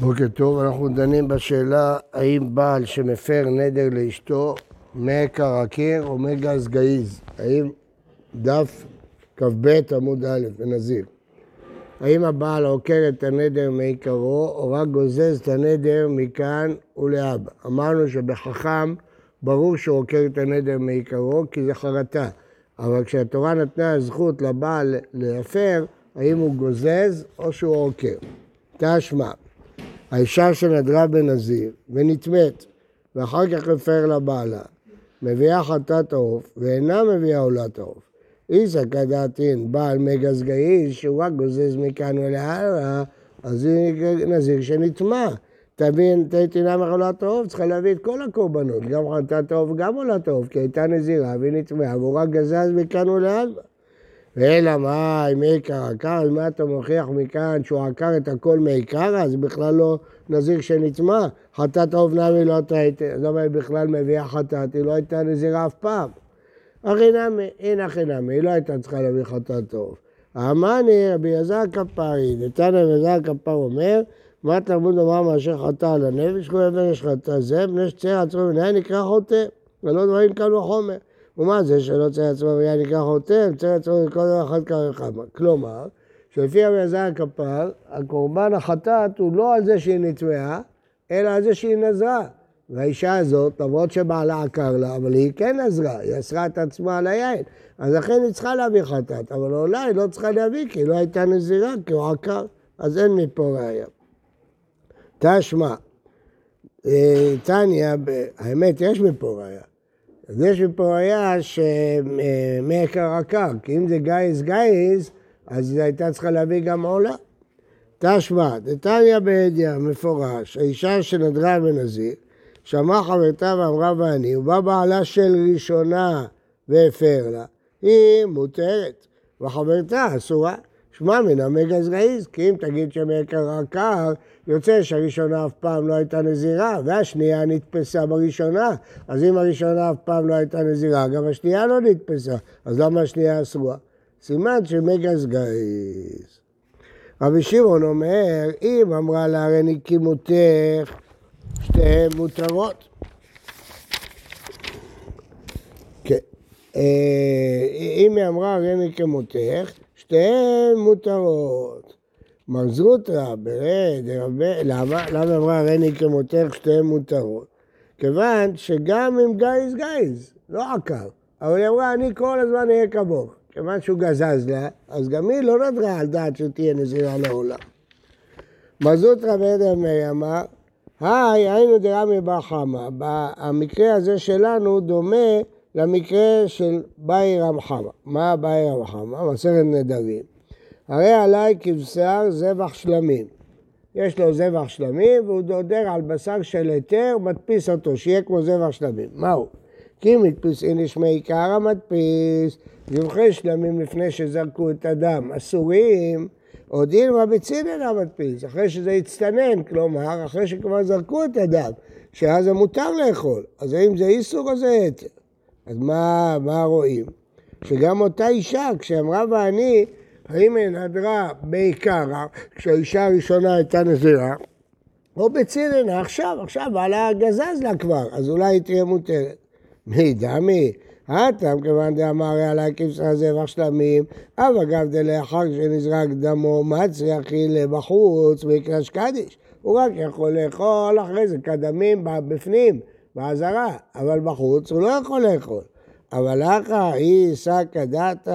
בוקר טוב, אנחנו דנים בשאלה האם בעל שמפר נדר לאשתו מכה רקיר או מגז גאיז, האם דף כ"ב עמוד א' בנזיר. האם הבעל עוקר את הנדר מעיקרו או רק גוזז את הנדר מכאן ולאבא. אמרנו שבחכם ברור שהוא עוקר את הנדר מעיקרו כי זה חרטה, אבל כשהתורה נתנה זכות לבעל להפר, האם הוא גוזז או שהוא עוקר. תשמע, האישה שנדרה בנזיר ונטמאת ואחר כך הפר לבעלה, מביאה חטאת העוף ואינה מביאה עולת העוף. איסא כדעתין בעל מגזגאי שהוא רק גוזז מכאן ולהלאה, אז זה נזיר שנטמע. תבין, תהייתינה מחולת העוף, צריכה להביא את כל הקורבנות, גם חטאת העוף וגם עולת העוף, כי הייתה נזירה והיא נטמעה, והוא רק גזז מכאן ולהלאה. ואלא מה, אם עיקר עקר, אם אתה מוכיח מכאן שהוא עקר את הכל מעיקר, אז בכלל לא נזיר שנטמע. חטאת נמי לא טעיתי, אז למה היא בכלל מביאה חטאת? היא לא הייתה נזירה אף פעם. אחי נמי, הנה אחי נמי, היא לא הייתה צריכה להביא חטאת העוף. אמני רבי אלעזר כפרי, נתניה רבי אלעזר כפר אומר, מה תלמוד לומר מאשר חטא על הנפש, כל אבן יש חטא זה, בני שצר עצמו מנהל נקרא חוטא, ולא דברים קל וחומר. ומה זה שלא צריך עצמו ויהיה נקרא חוטא, צריך עצמו אחד כמה וכמה. כלומר, שלפי רבי אלעזר הכפר, הקורבן החטאת הוא לא על זה שהיא נטמעה, אלא על זה שהיא נזרה. והאישה הזאת, למרות שבעלה עקר לה, אבל היא כן נזרה, היא אסרה את עצמה על היין. אז לכן היא צריכה להביא חטאת, אבל אולי היא לא צריכה להביא, כי היא לא הייתה נזירה, כי הוא עקר, אז אין מפה ראיה. תשמע, טניה, האמת, יש מפה ראיה. יש מפה ראיה שמעקר עקר, כי אם זה גייז גייז, אז היא הייתה צריכה להביא גם עולה. תשמע, דתניא בידיעה מפורש, האישה שנדרה בנזיר, שמעה חברתה ואמרה ואני, ובא בעלה של ראשונה והפר לה, היא מותרת, וחברתה אסורה. שמע מן המגז רעיז, כי אם תגיד שמעקר עקר, יוצא שהראשונה אף פעם לא הייתה נזירה, והשנייה נתפסה בראשונה. אז אם הראשונה אף פעם לא הייתה נזירה, גם השנייה לא נתפסה, אז למה השנייה אסורה? סימן שמגז גריז. רבי שמעון אומר, אם אמרה לה הרי נקימותך, שתיהן מותרות. כן. אם היא אמרה הרי נקימותך, שתיהן מותרות. מרזוטרא ברד, למה? למה אמרה הרי נקימותך שתיהן מותרות? כיוון שגם אם גייז גייז, לא עקר, אבל היא אמרה אני כל הזמן אהיה כמוך. כיוון שהוא גזז לה, אז גם היא לא נדרה על דעת שתהיה נזירה לעולם. מזוטרא בעדר מאיר אמר, היי, היינו דרמי בר חמא. המקרה הזה שלנו דומה למקרה של באי רם חמא. מה באי רם חמא? מסכת נדרים. הרי עליי כבשר זבח שלמים. יש לו זבח שלמים והוא דודר על בשר של היתר, מדפיס אותו, שיהיה כמו זבח שלמים. מהו? כי מדפיסין לשמי עיקר המדפיס, זבחי שלמים לפני שזרקו את הדם, אסורים, או דין רבי צינן המדפיס, אחרי שזה הצטנן, כלומר, אחרי שכבר זרקו את הדם, שאז זה מותר לאכול, אז האם זה איסור או זה היתר? אז מה, מה רואים? שגם אותה אישה, כשאמרה ואני, האם היא נדרה בעיקרה, כשהאישה הראשונה הייתה נזירה, או בציננה עכשיו, עכשיו בעלה גזז לה כבר, אז אולי היא תהיה מותרת. מי דמי? הטם כיוון דאמר עלי כבשר זבח שלמים, אב אגב דלאחר שנזרק דמו מצרי אכילה בחוץ מקרש קדיש. הוא רק יכול לאכול אחרי זה כדמים בפנים, באזהרה, אבל בחוץ הוא לא יכול לאכול. אבל אחא היא סקא דתך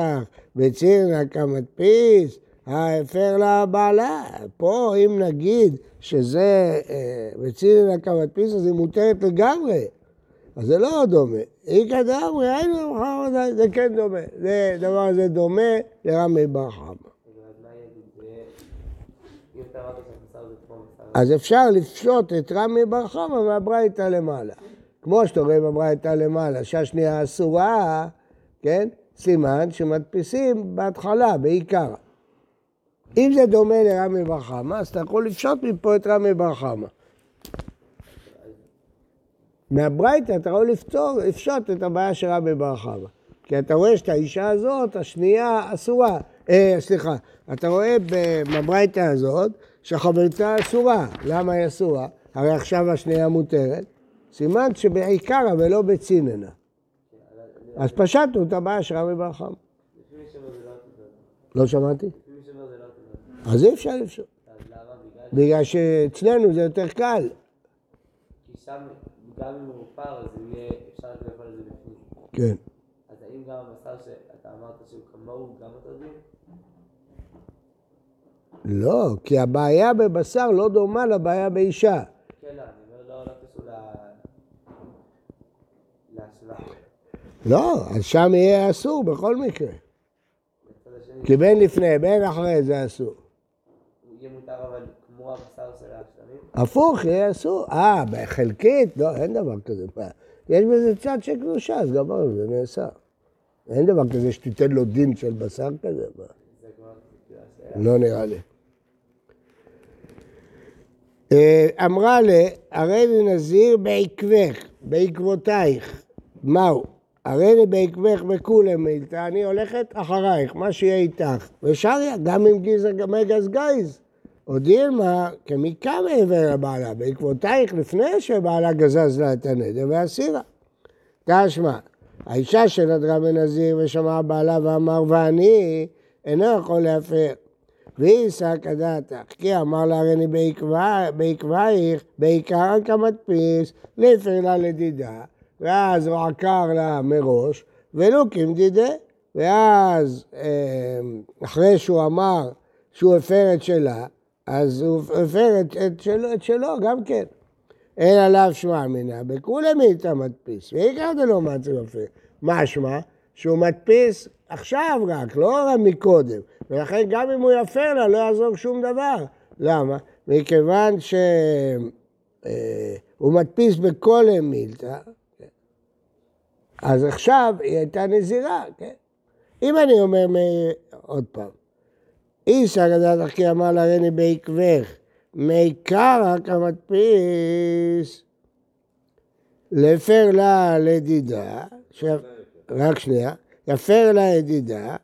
בצירנא כמדפיס, ההפר לה בעלה. פה אם נגיד שזה בצירנא כמדפיס אז היא מותרת לגמרי. אז זה לא דומה. אי כדאמרי, היינו מחר זה כן דומה. זה דבר הזה דומה לרמי בר חמא. אז אפשר לפשוט את רמי בר חמא מהברייתא למעלה. כמו שאתה רואה בברייתא למעלה, שהשנייה אסורה, כן? סימן שמדפיסים בהתחלה, בעיקר. אם זה דומה לרמי בר חמא, אז אתה יכול לפשוט מפה את רמי בר חמא. מהברייתא אתה יכול לפתור, לפשוט את הבעיה של רבי בר חמא. כי אתה רואה שאת האישה הזאת, השנייה אסורה. אה, סליחה, אתה רואה בברייתא הזאת, שחברתה אסורה. למה היא אסורה? הרי עכשיו השנייה מותרת. סימן שבעיקרא ולא בציננה. אז פשטנו את הבעיה של רבי בר חמא. לא שמעתי? אז אי אפשר לפשוט. בגלל שאצלנו זה יותר קל. כי שם, גם אם הוא מופר, אז יהיה אפשר לאכול את זה בפנים. כן. אז האם גם הבשר שאתה אמרת שהוא כמוהו, גם אותו דין? לא, כי הבעיה בבשר לא דומה לבעיה באישה. כן, לא, אני לא, לא קשור ל... להשוואה. לא, אז שם יהיה אסור בכל מקרה. כי בין לפני, בין אחרי זה אסור. הוא יהיה מותר אבל כמו הבשר של השלמים? הפוך, יהיה אסור. אה, בחלקית? לא, אין דבר כזה. יש בזה צד של קדושה, אז גמרנו, זה נאסר. אין דבר כזה שתיתן לו דין של בשר כזה. לא נראה לי. אה, אמרה לה, הרי נזיר בעקבך, בעקבותייך. מהו? הרי לי בעקבך בכולם מילתא, אני הולכת אחרייך, מה שיהיה איתך. ושריה, גם עם גיזר מגז גייז. או דילמה, כמיקה מעבר לבעלה, בעקבותייך לפני שבעלה גזז לה את הנדר והסירה. תשמע, האישה שנדרה בנזיר ושמעה בעלה ואמר ואני אינו יכול להפר. והיא שק דעתך, כי אמר לה בעקבה- בעקבייך, בעיקר כמדפיס, לפר לה לדידה, ואז הוא עקר לה מראש, ולו כמדידה, ואז אה, אחרי שהוא אמר שהוא הפר את שלה, אז הוא הפר את, את, שלו, את שלו גם כן. אין עליו שמע מינה, בכולי מאיתה מדפיס, ועיקר דלא מצא יפה. מה שמע? שהוא מדפיס עכשיו רק, לא מקודם. ולכן גם אם הוא יפר לה, לא יעזור שום דבר. למה? מכיוון שהוא מדפיס בכולי מילתא, אז עכשיו היא הייתה נזירה, כן? אם אני אומר, עוד פעם, איסא גדלת כי אמר לה הריני בעקבך, מעיקרא כמדפיס, לפר לה לדידה. רק שנייה, יפר לה ידידה,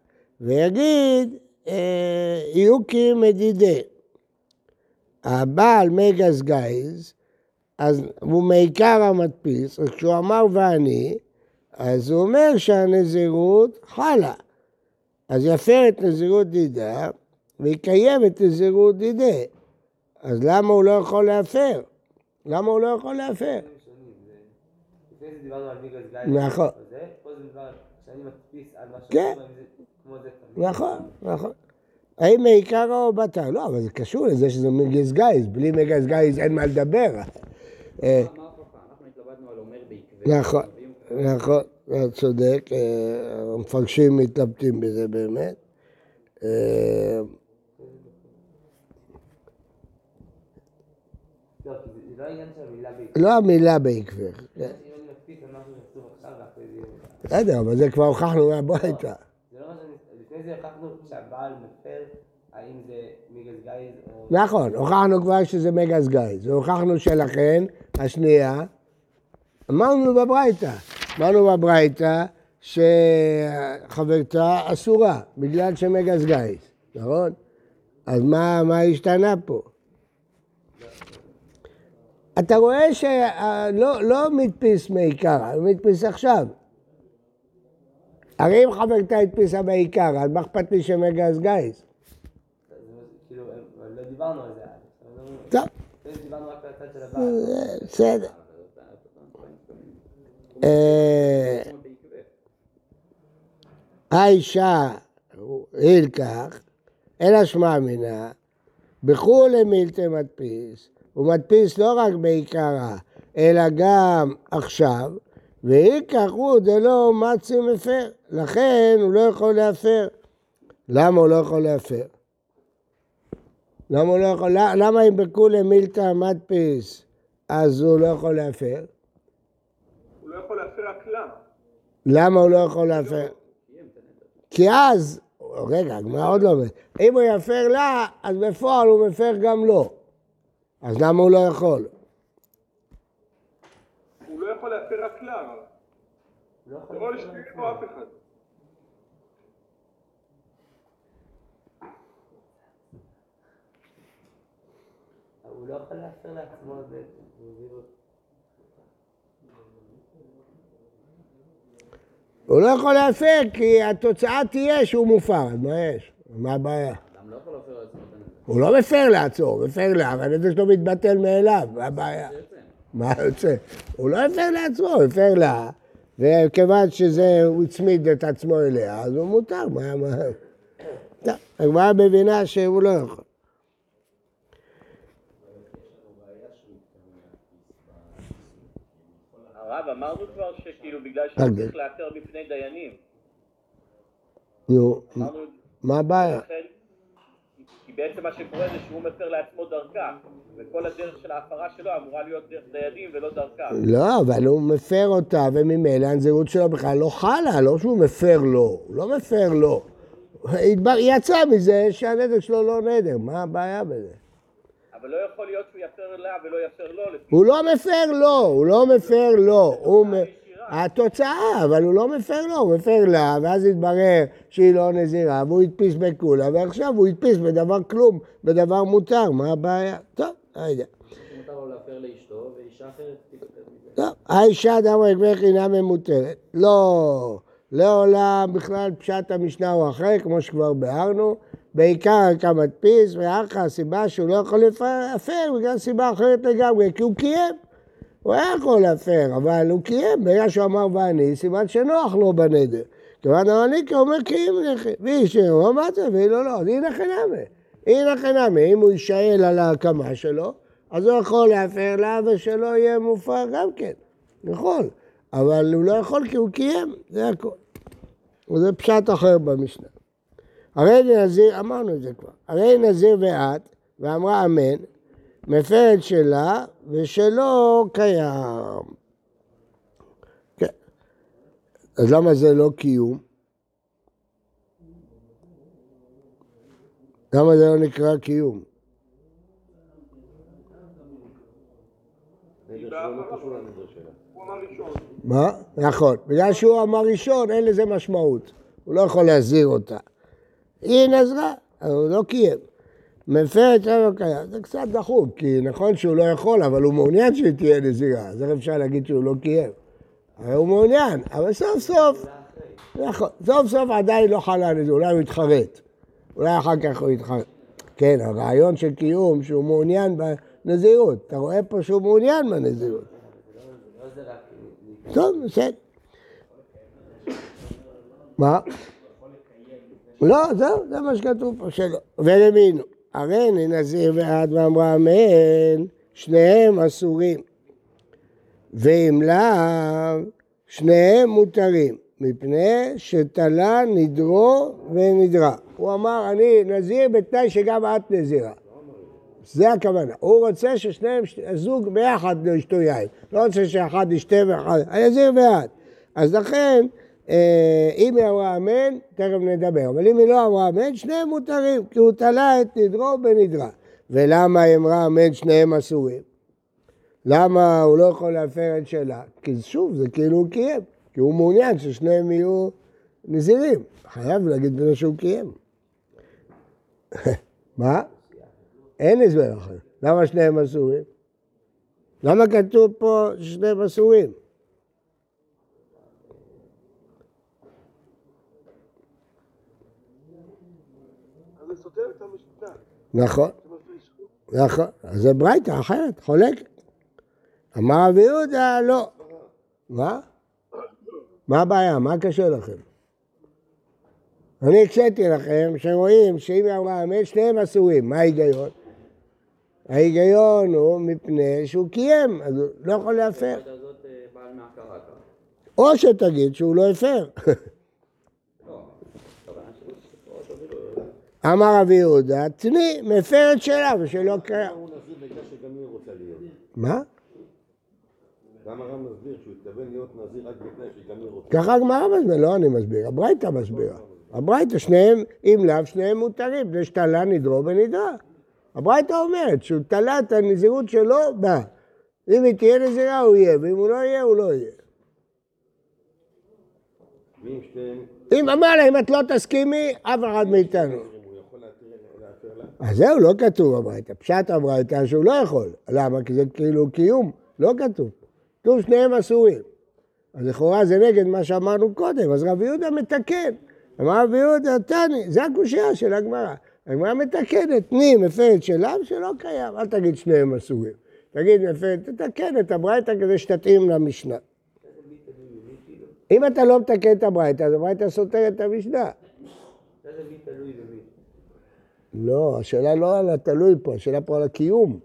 ויגיד, אה, יוקי מדידה. הבעל מגז גייז, אז הוא מעיקר המדפיס, אז כשהוא אמר ואני, אז הוא אומר שהנזירות חלה. אז יפר את נזירות דידה, ויקיים את נזירות דידה. אז למה הוא לא יכול להפר? למה הוא לא יכול להפר? נכון. וזה, פה זה דבר שאני מדפיס על מה כן. כמו זה תמיד. נכון, נכון. האם מעיקר או בתר? לא, אבל זה קשור לזה שזה מגז גייז, בלי מגז גייז אין מה לדבר. אה. נכון, נכון, אתה צודק, אה, המפרשים מתלבטים בזה באמת. אה, לא, לא. לא המילה בעקבך. כן. אם אני מדפיס על משהו שכתוב עכשיו, ואחרי זה יהיה... בסדר, אבל זה כבר הוכחנו מהביתה. זה לא מה. לפני זה הוכחנו שהבעל מפר, האם זה מיגל גייז או... נכון, הוכחנו כבר שזה מגז גייז, והוכחנו שלכן, השנייה, אמרנו בברייתא, אמרנו בברייתא שחברתה אסורה, בגלל שמגז גייז, נכון? אז מה, מה השתנה פה? אתה רואה שלא לא מדפיס מעיקרא, הוא מדפיס עכשיו. הרי אם חברתה הדפיסה בעיקר, אז מה אכפת לי שמגז גייז? זה כאילו, לא דיברנו על זה לא- טוב. זה דיברנו רק על הצד של הבעל. אה, בסדר. אה, האישה, הילקח, אלא שמע מינה, בכולי מילתא מדפיס, הוא מדפיס לא רק בעיקרה, אלא גם עכשיו, והילקח הוא דלא מצי מפר, לכן הוא לא יכול להפר. למה הוא לא יכול להפר? למה הוא לא יכול, למה אם בכולי מילתא מדפיס, אז הוא לא יכול להפר? הוא לא יכול להפר רק לה. למה הוא לא יכול להפר? כי אז, רגע, הגמרא עוד לא אומרת, אם הוא יפר לה, אז בפועל הוא מפר גם לו. אז למה הוא לא יכול? הוא לא יכול להפר רק לא יכול לא אף אחד. הוא לא יכול להפר לעצמו בנזירות. הוא לא יכול להפר כי התוצאה תהיה שהוא מופר, אז מה יש? מה הבעיה? לא את. הוא לא מפר לעצמו, הוא מפר לה, אבל הנזק שלו מתבטל מאליו, מה הבעיה? זה. מה יוצא? הוא לא הפר לעצמו, הוא הפר לה, וכיוון שזה, הוא הצמיד את עצמו אליה, אז הוא מותר, מה, מה... טוב, הגמרא מבינה שהוא לא יכול. הרב, אמרנו כבר שכאילו בגלל. שצריך להפר בפני דיינים. נו, מה הבעיה? בעצם מה שקורה זה שהוא מפר לעצמו דרכה, וכל הדרך של ההפרה שלו אמורה להיות דרך דיינים ולא דרכה. לא, אבל הוא מפר אותה, וממילא הנזירות שלו בכלל לא חלה, לא שהוא מפר לו, הוא לא מפר לו. יצא מזה שהנזק שלו לא נדר, מה הבעיה בזה? אבל לא יכול להיות שהוא יפר לה ולא יפר לו, הוא לא מפר לו, הוא לא מפר לו, התוצאה, אבל הוא לא מפר לו, הוא מפר לה, ואז התברר שהיא לא נזירה, והוא הדפיס בכולה, ועכשיו הוא הדפיס בדבר כלום, בדבר מותר, מה הבעיה? טוב, לא יודע. מותר לו להפר לאשתו, ואישה אחרת. טוב, האישה דמרי גמך אינה ממותרת. לא, לעולם בכלל פשט המשנה הוא אחר, כמו שכבר ביארנו. בעיקר כמדפיס, ואחר הסיבה שהוא לא יכול להפר, בגלל סיבה אחרת לגמרי, כי הוא קיים. הוא היה יכול להפר, אבל הוא קיים, ברגע שהוא אמר ואני, סימן שנוח לו בנדר. כיוון אני אומר קיים לכי, והיא שאומר מה זה, והיא לא לא, אז הנה חינמי. הנה חינמי, אם הוא יישאל על ההקמה שלו, אז הוא יכול להפר לה ושלא יהיה מופר גם כן. יכול, אבל הוא לא יכול כי הוא קיים, זה הכל. וזה פשט אחר במשנה. הרי נזיר, אמרנו את זה כבר, הרי נזיר ואת, ואמרה אמן, מפרת שלה ושלא קיים. כן. אז למה זה לא קיום? למה זה לא נקרא קיום? מה? נכון. בגלל שהוא אמר ראשון, אין לזה משמעות. הוא לא יכול להזהיר אותה. היא נזרה, אבל הוא לא קיים. מפרת שלא קיים. זה קצת דחוק, כי נכון שהוא לא יכול, אבל הוא מעוניין שהיא תהיה נזירה. אז איך אפשר להגיד שהוא לא קיים? הרי הוא מעוניין, אבל סוף סוף, נכון, סוף סוף עדיין לא חלה נזיר, אולי הוא יתחרט. אולי אחר כך הוא יתחרט. כן, הרעיון של קיום, שהוא מעוניין בנזירות. אתה רואה פה שהוא מעוניין בנזירות. טוב, בסדר. מה? לא, זהו, זה מה שכתוב פה שלא. ולמינו, הרי נזיר ועד ואמרה אמן, שניהם אסורים. ואם לאו, שניהם מותרים, מפני שתלה נדרו ונדרה. הוא אמר, אני נזיר בתנאי שגם את נזירה. זה הכוונה. הוא רוצה ששניהם, הזוג ביחד לא ישתו יין. לא רוצה שאחד ישתה ואחד, הנזיר ואת. אז לכן, אם היא אמרה אמן, תכף נדבר. אבל אם היא לא אמרה אמן, שניהם מותרים, כי הוא תלה את נדרו בנדרה. ולמה היא אמרה אמן, שניהם אסורים? למה הוא לא יכול להפר את שלה? כי שוב, זה כאילו הוא קיים. כי הוא מעוניין ששניהם יהיו נזירים. חייב להגיד בנו שהוא קיים. מה? אין הסבר אחר. למה שניהם אסורים? למה כתוב פה ששניהם אסורים? אז זה סותר את המשנה. נכון. נכון. אז זה ברייתא אחרת, חולקת. אמר רבי יהודה, לא. מה? מה הבעיה? מה קשה לכם? אני הקשיתי לכם שרואים שאם היא אמרה אמת, שניהם אסורים. מה ההיגיון? ההיגיון הוא מפני שהוא קיים, אז הוא לא יכול להפר. אה. או שתגיד שהוא לא הפר. לא, הכוונה שלו שפה תובילו... אמר רבי יהודה, תני, מפרת שלה ושלא קיים. להיות. מה? גם הרב מסביר שהוא התכוון להיות נזיר רק בתנאי שגם היא רוצה. ככה הגמרא מסביר, לא אני מסביר, הברייתא מסבירה. הברייתא, שניהם, אם לאו, שניהם מותרים, זה שתלה נדרו ונדרה. הברייתא אומרת שהוא תלה את הנזירות שלו בה. אם היא תהיה נזירה הוא יהיה, ואם הוא לא יהיה, הוא לא יהיה. אם אמר לה, אם את לא תסכימי, אף אחד מאיתנו. הוא יכול להתיר להפר לה? אז זהו, לא כתוב הברייתא. פשט הברייתא שהוא לא יכול. למה? כי זה כאילו קיום, לא כתוב. כתוב שניהם אסורים. אז לכאורה זה נגד מה שאמרנו קודם, אז רבי יהודה מתקן. אמר רבי יהודה, תני, זה הקושייה של הגמרא. הגמרא מתקנת, תני מפרת שלם שלא קיים, אל תגיד שניהם אסורים. תגיד מפרת, תתקן את הברייתא כדי שתתאים למשנה. אם אתה לא מתקן את הברייתא, אז הברייתא סותרת את המשנה. תלוי במי? לא, השאלה לא על התלוי פה, השאלה פה על הקיום.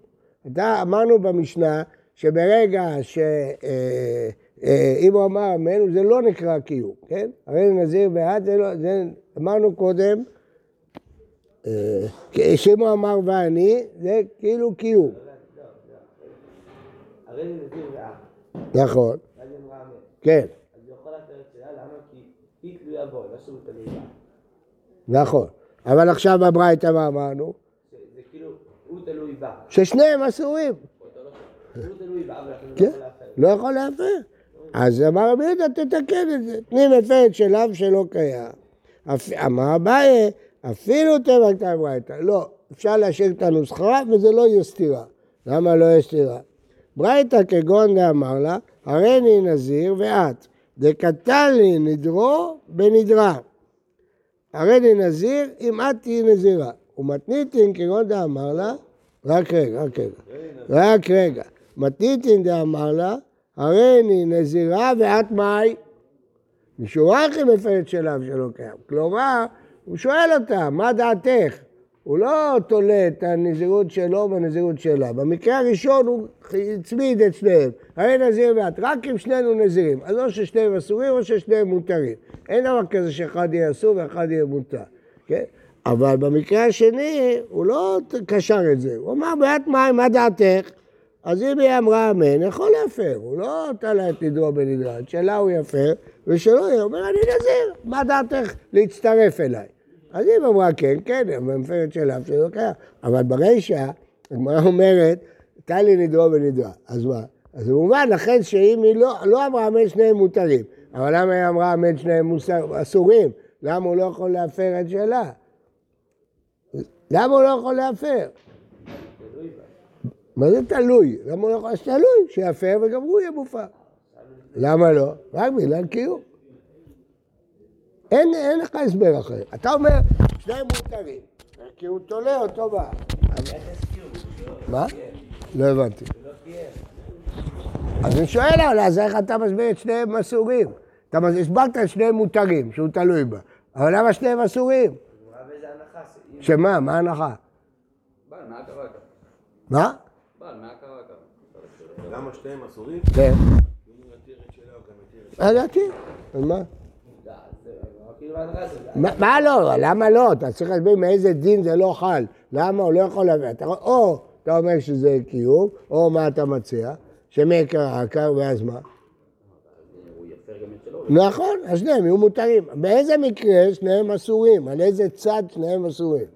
אתה אמרנו במשנה שברגע שאם הוא אמר אמן, זה לא נקרא קיום, כן? הרי נזיר בעד, זה לא, זה אמרנו קודם, אה, שאם הוא אמר ואני, זה כאילו קיום, הרי נזיר נכון. כן, אז הוא יכול למה? כי היא תלויה בו, לא שהוא תלוי בה. נכון. אבל עכשיו בברייתא מה אמרנו? זה כאילו, הוא תלוי בה. ששניהם אסורים. לא כן. לא יכול להפר. אז אמר רבי יהודה, תתקן את זה. תני מפרת של אב שלא קיים. אמר אביי, אפילו תבקת ברייתא. לא, אפשר להשאיר את הנוסחה וזה לא יהיה סתירה. למה לא יהיה סתירה? ברייתא כגון דאמר לה, הריני נזיר ואת. דקתן לי נדרו בנדרה. הריני נזיר אם את תהיי נזירה. ומתניתין כגון דאמר לה, רק רגע, רק רגע. רק רגע. מתניתין דאמר לה, הריני נזירה ואת מאי? משורח היא מפרת שלב שלא קיים. כלומר, הוא שואל אותה, מה דעתך? הוא לא תולה את הנזירות שלו בנזירות שלה. במקרה הראשון הוא הצמיד את שניהם. הרי נזיר ואת, רק אם שנינו נזירים. אז או ששניהם אסורים או ששניהם מותרים. אין דבר כזה שאחד יהיה אסור ואחד יהיה מותר. כן? אבל במקרה השני, הוא לא קשר את זה. הוא אמר, בעיית מים, מה דעתך? אז אם היא אמרה אמן, יכול להפר. הוא לא תלה את נדרו בנדרד, שלה הוא יפר, ושלא יהיה, הוא אומר, אני נזיר, מה דעתך להצטרף אליי? אז אם אמרה כן, כן, במפרת שלה שלא קיים. אבל ברישא, הגמרא אומרת, טלי נדרו בנדרה. אז מה? אז זה מובן, לכן שאם היא לא, לא אמרה אמן שניהם מותרים, אבל למה היא אמרה אמן שניהם אסורים? למה הוא לא יכול להפר את שלה? למה הוא לא יכול להפר? מה זה תלוי? למה הוא לא יכול? אז תלוי, שיפר וגם הוא יהיה מופר. למה לא? רק בגלל קיום. אין, אין לך הסבר אחר. אתה אומר, שניהם מותרים, כי הוא תולה אותו בה. מה? לא הבנתי. אז אני שואל אז איך אתה מסביר את שניהם אסורים? אתה הסברת את שניהם מותרים, שהוא תלוי בה. אבל למה שניהם אסורים? שמה? מה ההנחה? בעל, מה קראת? מה? בעל, מה קראת? למה שניהם אסורים? כן. אם הוא מה מה לא? למה לא? אתה צריך להסביר מאיזה דין זה לא חל. למה הוא לא יכול להביא? או אתה אומר שזה קיום, או מה אתה מציע? שמעיקר העקר ואז מה? נכון, אז שניהם יהיו מותרים. באיזה מקרה שניהם אסורים? על איזה צד שניהם אסורים?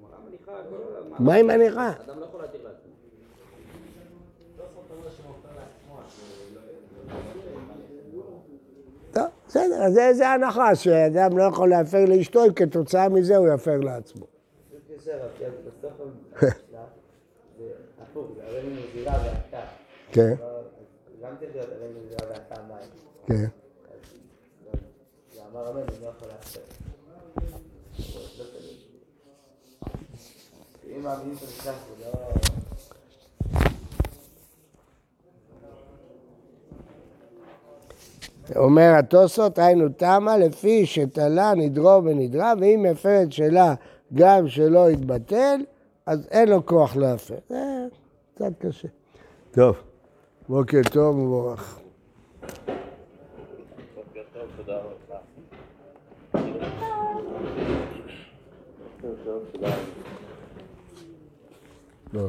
מה עם מניחה? בסדר, אז זה- זה הנחה שאדם לא יכול להפר לאשתו, אם כתוצאה מזה הוא יפר לעצמו. זה הפוך, זה הרי אני נזירה ואתה. כן, לא, גם צריך להיות הרי אני נזירה ואתה מים. כן. זה אמר אמן, אני לא יכול להפר. לא תלוי. אם מאמינים במשנה זה לא... אומר התוספות, היינו תמה לפי שתלה נדרו ונדרה, ואם הפרת שלה גם שלא יתבטל, אז אין לו כוח להפר. זה קצת קשה. טוב, בוקר טוב ומבורך. תודה רבה. לא.